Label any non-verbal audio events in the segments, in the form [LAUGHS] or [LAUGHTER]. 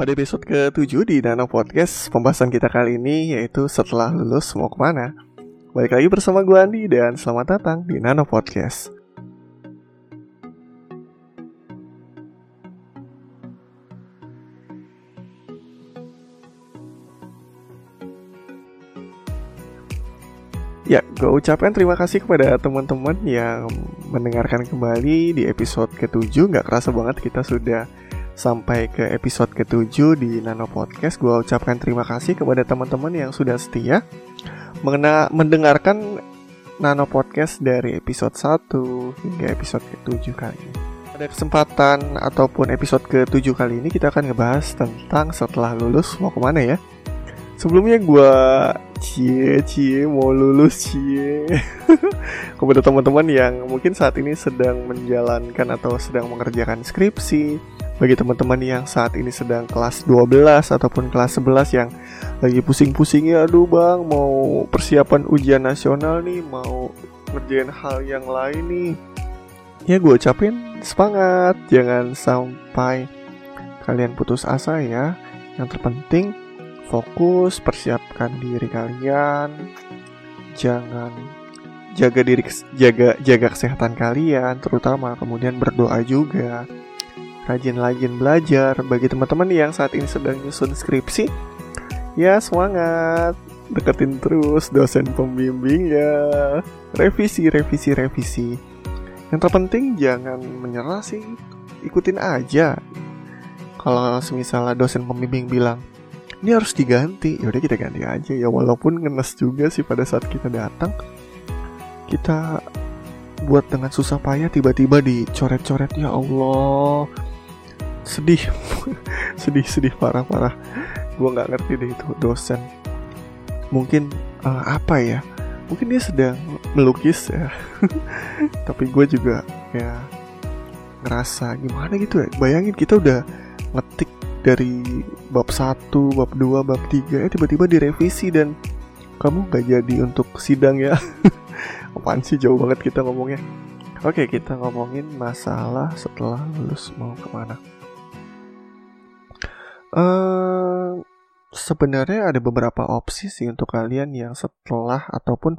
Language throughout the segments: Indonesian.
Pada episode ke-7 di Nano Podcast, pembahasan kita kali ini yaitu setelah lulus mau ke mana? Balik lagi bersama gue Andi dan selamat datang di Nano Podcast. Ya, gue ucapkan terima kasih kepada teman-teman yang mendengarkan kembali di episode ke-7 Gak kerasa banget kita sudah sampai ke episode ke-7 di Nano Podcast. Gue ucapkan terima kasih kepada teman-teman yang sudah setia mengena mendengarkan Nano Podcast dari episode 1 hingga episode ke-7 kali ini. Pada kesempatan ataupun episode ke-7 kali ini kita akan ngebahas tentang setelah lulus mau ke mana ya. Sebelumnya gue cie cie mau lulus cie [LAUGHS] kepada teman-teman yang mungkin saat ini sedang menjalankan atau sedang mengerjakan skripsi bagi teman-teman yang saat ini sedang kelas 12 ataupun kelas 11 yang lagi pusing-pusingnya aduh bang mau persiapan ujian nasional nih mau ngerjain hal yang lain nih. Ya gue ucapin semangat jangan sampai kalian putus asa ya. Yang terpenting fokus persiapkan diri kalian. Jangan jaga diri jaga jaga kesehatan kalian terutama kemudian berdoa juga rajin-rajin belajar. Bagi teman-teman yang saat ini sedang nyusun skripsi ya semangat. Deketin terus dosen pembimbing ya revisi revisi revisi. Yang terpenting jangan menyerah sih. Ikutin aja. Kalau misalnya dosen pembimbing bilang ini harus diganti ya udah kita ganti aja. Ya walaupun ngenes juga sih pada saat kita datang kita buat dengan susah payah tiba-tiba dicoret-coret. Ya Allah. Sedih. [LAUGHS] Sedih sedih parah parah. Gue nggak ngerti deh itu dosen. Mungkin uh, apa ya? Mungkin dia sedang melukis ya. [LAUGHS] Tapi gue juga ya ngerasa gimana gitu ya. Bayangin kita udah ngetik dari bab 1, bab 2, bab 3 eh tiba-tiba direvisi dan kamu gak jadi untuk sidang ya [LAUGHS] apaan sih jauh banget kita ngomongnya Oke kita ngomongin masalah setelah lulus mau ke mana Uh, sebenarnya ada beberapa opsi sih untuk kalian yang setelah ataupun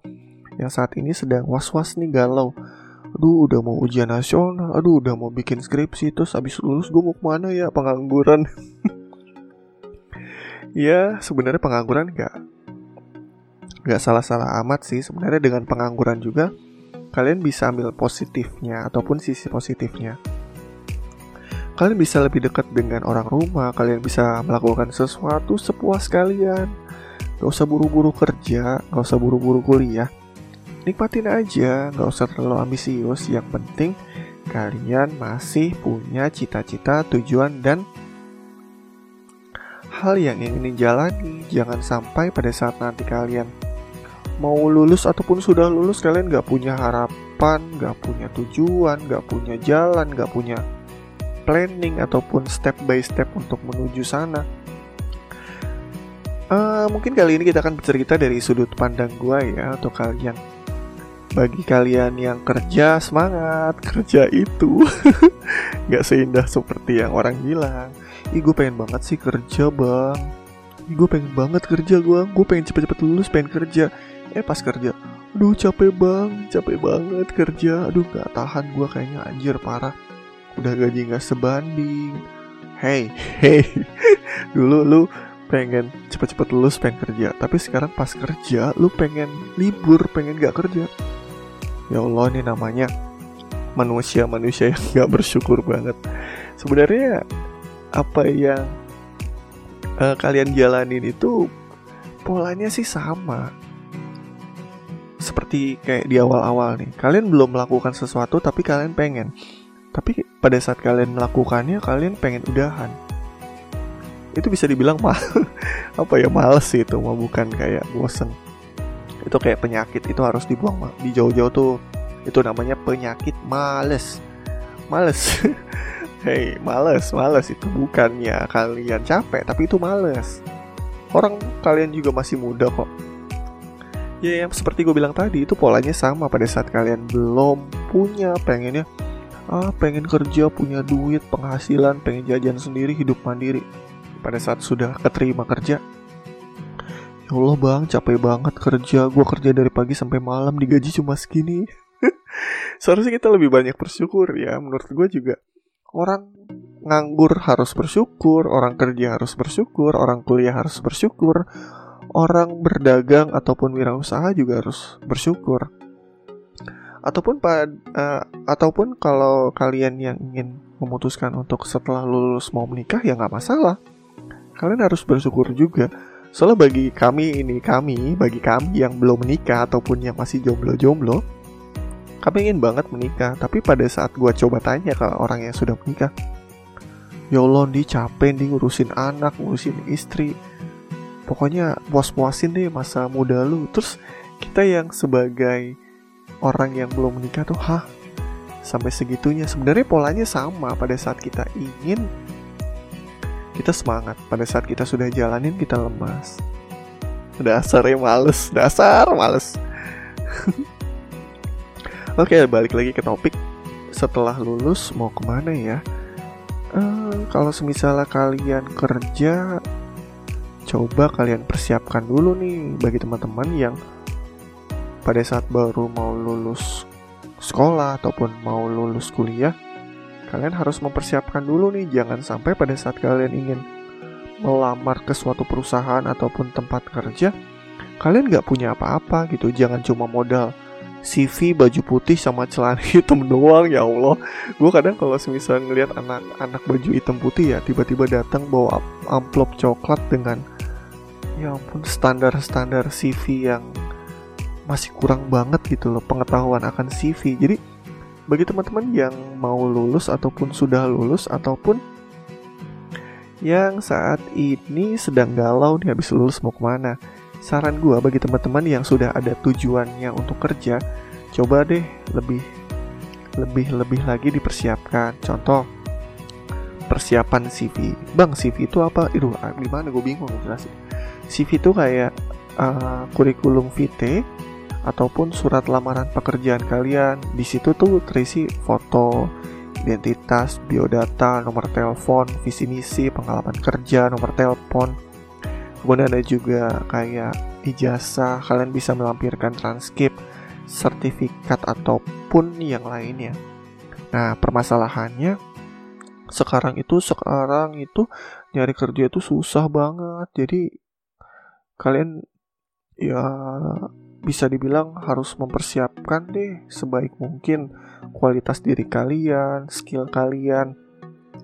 yang saat ini sedang was-was nih galau. Aduh udah mau ujian nasional, aduh udah mau bikin skripsi terus abis lulus gue mau ke mana ya pengangguran. [LAUGHS] ya sebenarnya pengangguran gak nggak salah-salah amat sih sebenarnya dengan pengangguran juga kalian bisa ambil positifnya ataupun sisi positifnya kalian bisa lebih dekat dengan orang rumah, kalian bisa melakukan sesuatu sepuas kalian. Gak usah buru-buru kerja, gak usah buru-buru kuliah. Nikmatin aja, gak usah terlalu ambisius. Yang penting kalian masih punya cita-cita, tujuan, dan hal yang ingin dijalani. Jangan sampai pada saat nanti kalian mau lulus ataupun sudah lulus kalian gak punya harapan, gak punya tujuan, gak punya jalan, gak punya planning ataupun step by step untuk menuju sana. Uh, mungkin kali ini kita akan bercerita dari sudut pandang gue ya untuk kalian. Bagi kalian yang kerja semangat, kerja itu [LAUGHS] nggak seindah seperti yang orang bilang. Ih gue pengen banget sih kerja bang. Ih gue pengen banget kerja gue. Gue pengen cepet-cepet lulus pengen kerja. Eh pas kerja, aduh capek bang, capek banget kerja. Aduh nggak tahan gue kayaknya. Anjir parah. Udah gaji nggak sebanding. Hey. Hey. [LAUGHS] Dulu lu pengen cepet-cepet lulus pengen kerja. Tapi sekarang pas kerja lu pengen libur pengen gak kerja. Ya Allah ini namanya manusia manusia yang gak bersyukur banget. Sebenarnya apa yang uh, kalian jalanin itu polanya sih sama seperti kayak di awal-awal nih. Kalian belum melakukan sesuatu tapi kalian pengen. Tapi pada saat kalian melakukannya kalian pengen udahan. Itu bisa dibilang [LAUGHS] mal apa ya males sih itu mau bukan kayak bosen. Itu kayak penyakit itu harus dibuang di jauh-jauh tuh. Itu namanya penyakit males. Males. [LAUGHS] Hei males males itu bukannya kalian capek tapi itu males. Orang kalian juga masih muda kok ya yang seperti gue bilang tadi itu polanya sama pada saat kalian belum punya pengennya ah pengen kerja punya duit penghasilan pengen jajan sendiri hidup mandiri. Pada saat sudah keterima kerja Ya Allah bang capek banget kerja Gue kerja dari pagi sampai malam digaji cuma segini. [LAUGHS] Seharusnya kita lebih banyak bersyukur ya Menurut gue juga. Orang nganggur harus bersyukur Orang kerja harus bersyukur Orang kuliah harus bersyukur Orang berdagang ataupun wirausaha juga harus bersyukur Ataupun pad, uh, ataupun kalau kalian yang ingin memutuskan untuk setelah lulus mau menikah ya nggak masalah Kalian harus bersyukur juga Soalnya bagi kami ini kami, bagi kami yang belum menikah ataupun yang masih jomblo-jomblo, kami ingin banget menikah. Tapi pada saat gue coba tanya ke orang yang sudah menikah, ya di capek nih ngurusin anak, ngurusin istri. Pokoknya puas-puasin deh masa muda lu. Terus kita yang sebagai orang yang belum menikah tuh, hah? Sampai segitunya. Sebenarnya polanya sama pada saat kita ingin kita semangat. Pada saat kita sudah jalanin kita lemas. Dasar ya males, dasar males. [LAUGHS] Oke, balik lagi ke topik. Setelah lulus mau ke mana ya? Uh, kalau semisalnya kalian kerja, coba kalian persiapkan dulu nih bagi teman-teman yang pada saat baru mau lulus sekolah ataupun mau lulus kuliah kalian harus mempersiapkan dulu nih. Jangan sampai pada saat kalian ingin melamar ke suatu perusahaan ataupun tempat kerja kalian nggak punya apa-apa gitu. Jangan cuma modal CV baju putih sama celana [LAUGHS] hitam doang ya Allah. Gue kadang kalau semisal ngelihat anak-anak baju hitam putih ya tiba-tiba datang bawa amplop coklat dengan ya ampun standar-standar CV yang masih kurang banget gitu loh pengetahuan akan CV jadi bagi teman-teman yang mau lulus ataupun sudah lulus ataupun yang saat ini sedang galau nih habis lulus mau ke mana saran gue bagi teman-teman yang sudah ada tujuannya untuk kerja coba deh lebih lebih lebih lagi dipersiapkan. Contoh persiapan CV bang CV itu apa itu gimana gue bingung jelasin CV itu kayak uh, kurikulum vitae ataupun surat lamaran pekerjaan kalian. Di situ tuh terisi foto, identitas, biodata, nomor telepon, visi misi, pengalaman kerja, nomor telepon. Kemudian ada juga kayak ijazah, kalian bisa melampirkan transkrip, sertifikat ataupun yang lainnya. Nah, permasalahannya sekarang itu sekarang itu nyari kerja itu susah banget. Jadi kalian ya bisa dibilang harus mempersiapkan deh sebaik mungkin kualitas diri kalian, skill kalian,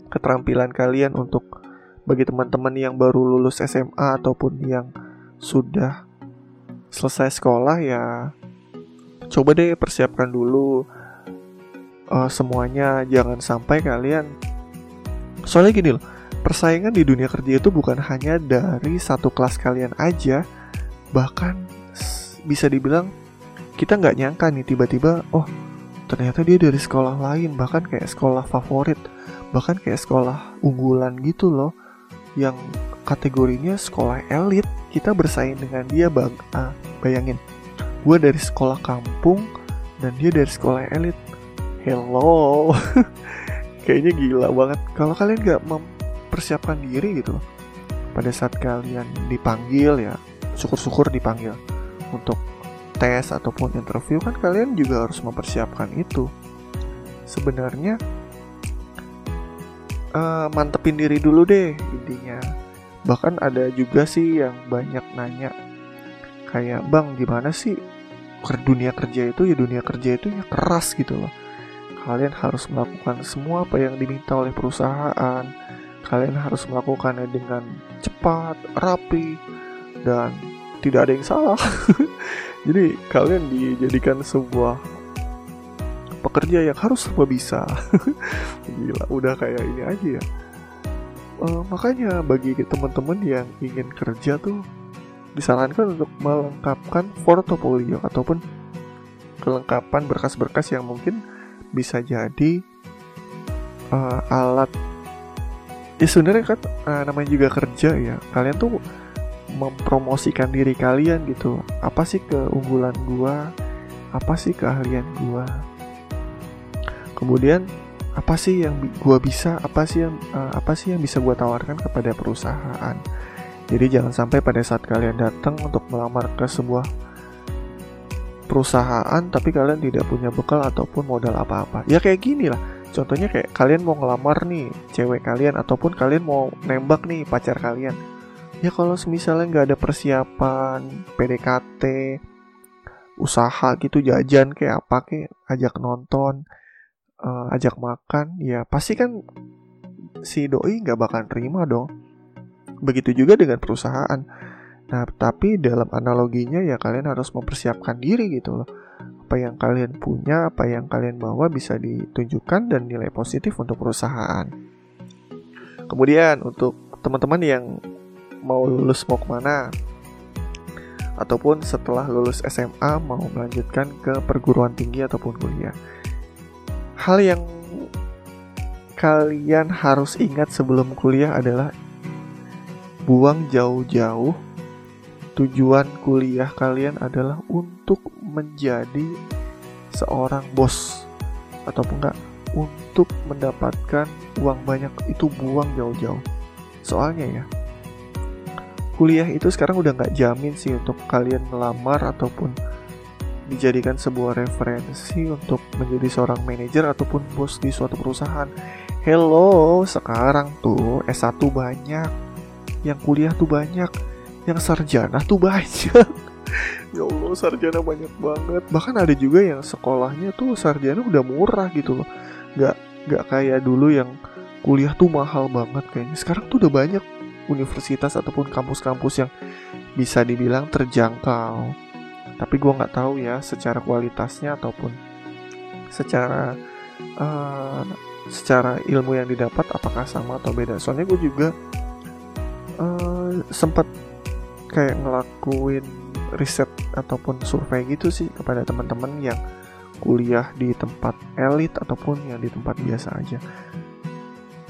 keterampilan kalian untuk bagi teman-teman yang baru lulus SMA ataupun yang sudah selesai sekolah ya coba deh persiapkan dulu uh, semuanya jangan sampai kalian soalnya gini loh persaingan di dunia kerja itu bukan hanya dari satu kelas kalian aja bahkan bisa dibilang kita nggak nyangka nih tiba-tiba oh ternyata dia dari sekolah lain bahkan kayak sekolah favorit bahkan kayak sekolah unggulan gitu loh yang kategorinya sekolah elit. Kita bersaing dengan dia bang. Ah, bayangin gue dari sekolah kampung dan dia dari sekolah elit. Hello [LAUGHS] kayaknya gila banget kalau kalian nggak mempersiapkan diri gitu pada saat kalian dipanggil ya syukur-syukur dipanggil untuk tes ataupun interview kan kalian juga harus mempersiapkan itu. Sebenarnya uh, mantepin diri dulu deh intinya. Bahkan ada juga sih yang banyak nanya kayak bang gimana sih dunia kerja itu ya dunia kerja itu ya keras gitu loh. Kalian harus melakukan semua apa yang diminta oleh perusahaan. Kalian harus melakukannya dengan cepat, rapi, dan tidak ada yang salah. [LAUGHS] Jadi kalian dijadikan sebuah pekerja yang harus serba bisa. [LAUGHS] Gila, udah kayak ini aja ya. Uh, makanya bagi teman-teman yang ingin kerja tuh disarankan untuk melengkapkan portofolio ataupun kelengkapan berkas-berkas yang mungkin bisa jadi uh, alat ya sebenarnya kan uh, namanya juga kerja ya kalian tuh mempromosikan diri kalian gitu. Apa sih keunggulan gua? Apa sih keahlian gua? Kemudian apa sih yang gue bisa? Apa sih yang uh, apa sih yang bisa gue tawarkan kepada perusahaan? Jadi jangan sampai pada saat kalian datang untuk melamar ke sebuah perusahaan tapi kalian tidak punya bekal ataupun modal apa-apa. Ya kayak gini lah. Contohnya kayak kalian mau ngelamar nih cewek kalian ataupun kalian mau nembak nih pacar kalian. Ya kalau misalnya nggak ada persiapan PDKT, usaha gitu jajan kayak apa kayak ajak nonton, uh, ajak makan, ya pasti kan si doi nggak bakal terima dong Begitu juga dengan perusahaan. Nah, tapi dalam analoginya ya kalian harus mempersiapkan diri gitu loh. Apa yang kalian punya, apa yang kalian bawa bisa ditunjukkan dan nilai positif untuk perusahaan. Kemudian untuk teman-teman yang mau lulus mau ke mana, ataupun setelah lulus SMA mau melanjutkan ke perguruan tinggi ataupun kuliah. Hal yang kalian harus ingat sebelum kuliah adalah buang jauh-jauh tujuan kuliah kalian adalah untuk menjadi seorang bos. Ataupun enggak untuk mendapatkan uang banyak. Itu buang jauh-jauh. Soalnya ya kuliah itu sekarang udah nggak jamin sih untuk kalian melamar ataupun dijadikan sebuah referensi untuk menjadi seorang manajer ataupun bos di suatu perusahaan. Hello, sekarang tuh S1 banyak yang kuliah tuh banyak yang sarjana tuh banyak. [LAUGHS] Ya Allah sarjana banyak banget. Bahkan ada juga yang sekolahnya tuh sarjana udah murah gitu loh. Nggak nggak kayak dulu yang kuliah tuh mahal banget kayaknya. Sekarang tuh udah banyak universitas ataupun kampus-kampus yang bisa dibilang terjangkau. Tapi gue nggak tahu ya secara kualitasnya ataupun secara uh, secara ilmu yang didapat apakah sama atau beda. Soalnya gue juga uh, sempat kayak ngelakuin riset ataupun survei gitu sih kepada teman-teman yang kuliah di tempat elit ataupun yang di tempat biasa aja.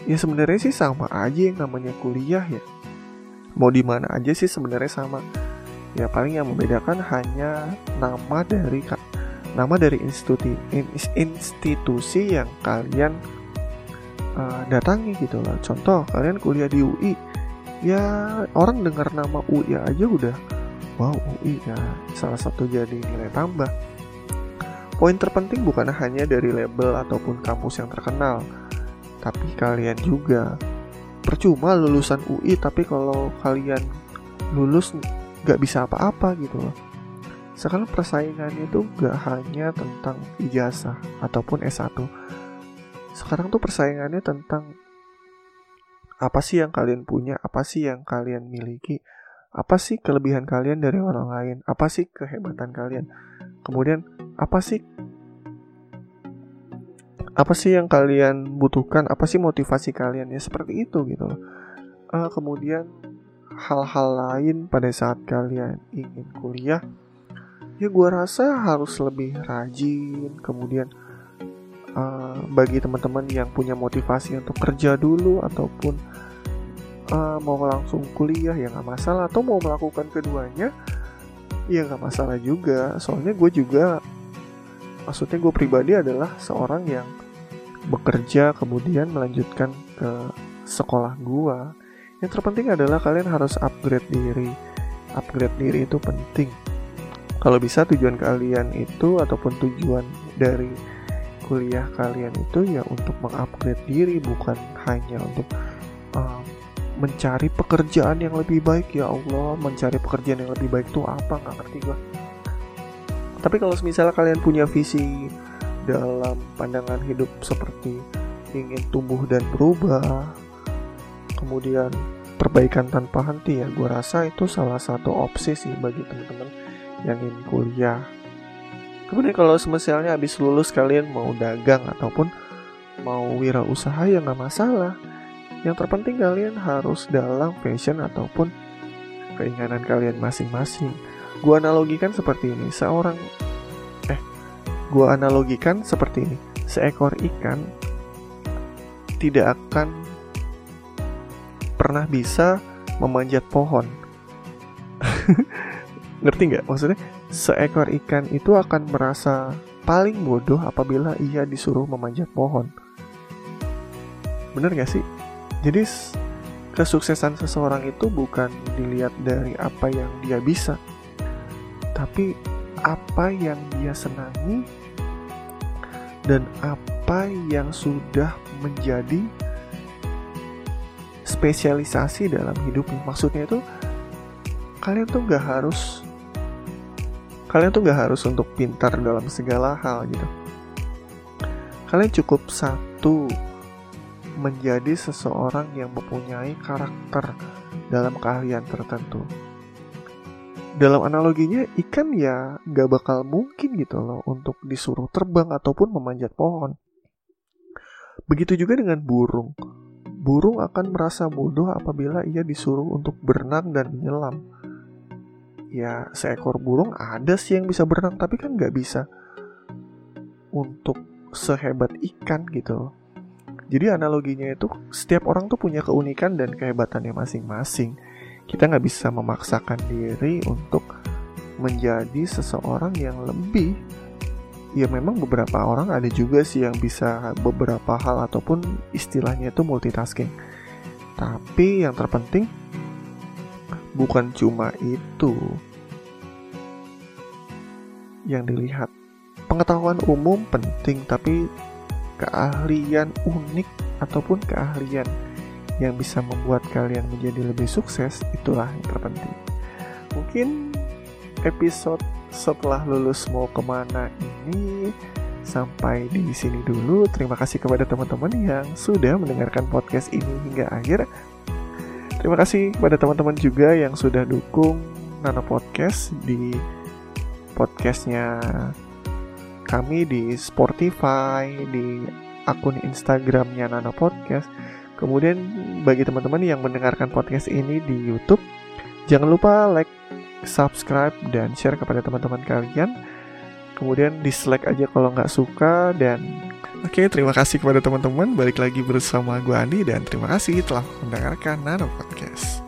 Ya sebenarnya sih sama aja yang namanya kuliah ya. Mau di mana aja sih sebenarnya sama. Ya paling yang membedakan hanya nama dari nama dari institusi institusi yang kalian uh, datangi gitu loh. Contoh kalian kuliah di UI ya orang dengar nama UI aja udah wow UI ya salah satu jadi nilai tambah. Poin terpenting bukan hanya dari label ataupun kampus yang terkenal tapi kalian juga. Percuma lulusan UI tapi kalau kalian lulus nggak bisa apa-apa gitu loh. Sekarang persaingannya itu gak hanya tentang ijazah ataupun S1 sekarang tuh persaingannya tentang apa sih yang kalian punya, apa sih yang kalian miliki, apa sih kelebihan kalian dari orang lain, apa sih kehebatan kalian. Kemudian apa sih apa sih yang kalian butuhkan, apa sih motivasi kalian? Ya seperti itu gitu. Uh, kemudian hal-hal lain pada saat kalian ingin kuliah ya gue rasa harus lebih rajin. Kemudian uh, bagi teman-teman yang punya motivasi untuk kerja dulu ataupun uh, mau langsung kuliah ya nggak masalah. Atau mau melakukan keduanya ya nggak masalah juga. Soalnya gue juga maksudnya gue pribadi adalah seorang yang bekerja kemudian melanjutkan ke sekolah gue yang terpenting adalah kalian harus upgrade diri. Upgrade diri itu penting. Kalau bisa tujuan kalian itu ataupun tujuan dari kuliah kalian itu ya untuk mengupgrade diri bukan hanya untuk uh, mencari pekerjaan yang lebih baik. Ya Allah mencari pekerjaan yang lebih baik itu apa? Nggak ngerti gue tapi kalau misalnya kalian punya visi dalam pandangan hidup seperti ingin tumbuh dan berubah kemudian perbaikan tanpa henti ya gue rasa itu salah satu opsi sih bagi teman-teman yang ingin kuliah Kemudian kalau misalnya habis lulus kalian mau dagang ataupun mau wirausaha ya nggak masalah. Yang terpenting kalian harus dalam fashion ataupun keinginan kalian masing-masing. Gua analogikan seperti ini, seorang eh gua analogikan seperti ini. Seekor ikan tidak akan pernah bisa memanjat pohon. [LAUGHS] Ngerti nggak? Maksudnya seekor ikan itu akan merasa paling bodoh apabila ia disuruh memanjat pohon. bener gak sih jadi kesuksesan seseorang itu bukan dilihat dari apa yang dia bisa tapi apa yang dia senangi dan apa yang sudah menjadi spesialisasi dalam hidupnya. Maksudnya itu kalian tuh gak harus kalian tuh gak harus untuk pintar dalam segala hal gitu. Kalian cukup satu menjadi seseorang yang mempunyai karakter dalam keahlian tertentu. Dalam analoginya, ikan ya gak bakal mungkin gitu loh untuk disuruh terbang ataupun memanjat pohon. Begitu juga dengan burung. Burung akan merasa bodoh apabila ia disuruh untuk berenang dan menyelam. Ya, seekor burung ada sih yang bisa berenang, tapi kan nggak bisa untuk sehebat ikan gitu Jadi analoginya itu setiap orang tuh punya keunikan dan kehebatannya masing-masing. Kita nggak bisa memaksakan diri untuk menjadi seseorang yang lebih ya memang beberapa orang ada juga sih yang bisa beberapa hal ataupun istilahnya itu multitasking. Tapi yang terpenting bukan cuma itu yang dilihat. Pengetahuan umum penting tapi keahlian unik ataupun keahlian yang bisa membuat kalian menjadi lebih sukses itulah yang terpenting. Mungkin episode setelah lulus mau ke mana ini sampai di sini dulu. Terima kasih kepada teman-teman yang sudah mendengarkan podcast ini hingga akhir. Terima kasih kepada teman-teman juga yang sudah dukung Nano Podcast di podcastnya kami di Spotify, di akun Instagramnya Nano Podcast. Kemudian bagi teman-teman yang mendengarkan podcast ini di YouTube, jangan lupa like, subscribe dan share kepada teman-teman kalian. Kemudian dislike aja kalau nggak suka dan oke terima kasih kepada teman-teman. Balik lagi bersama gue Andi dan terima kasih telah mendengarkan Nano Podcast.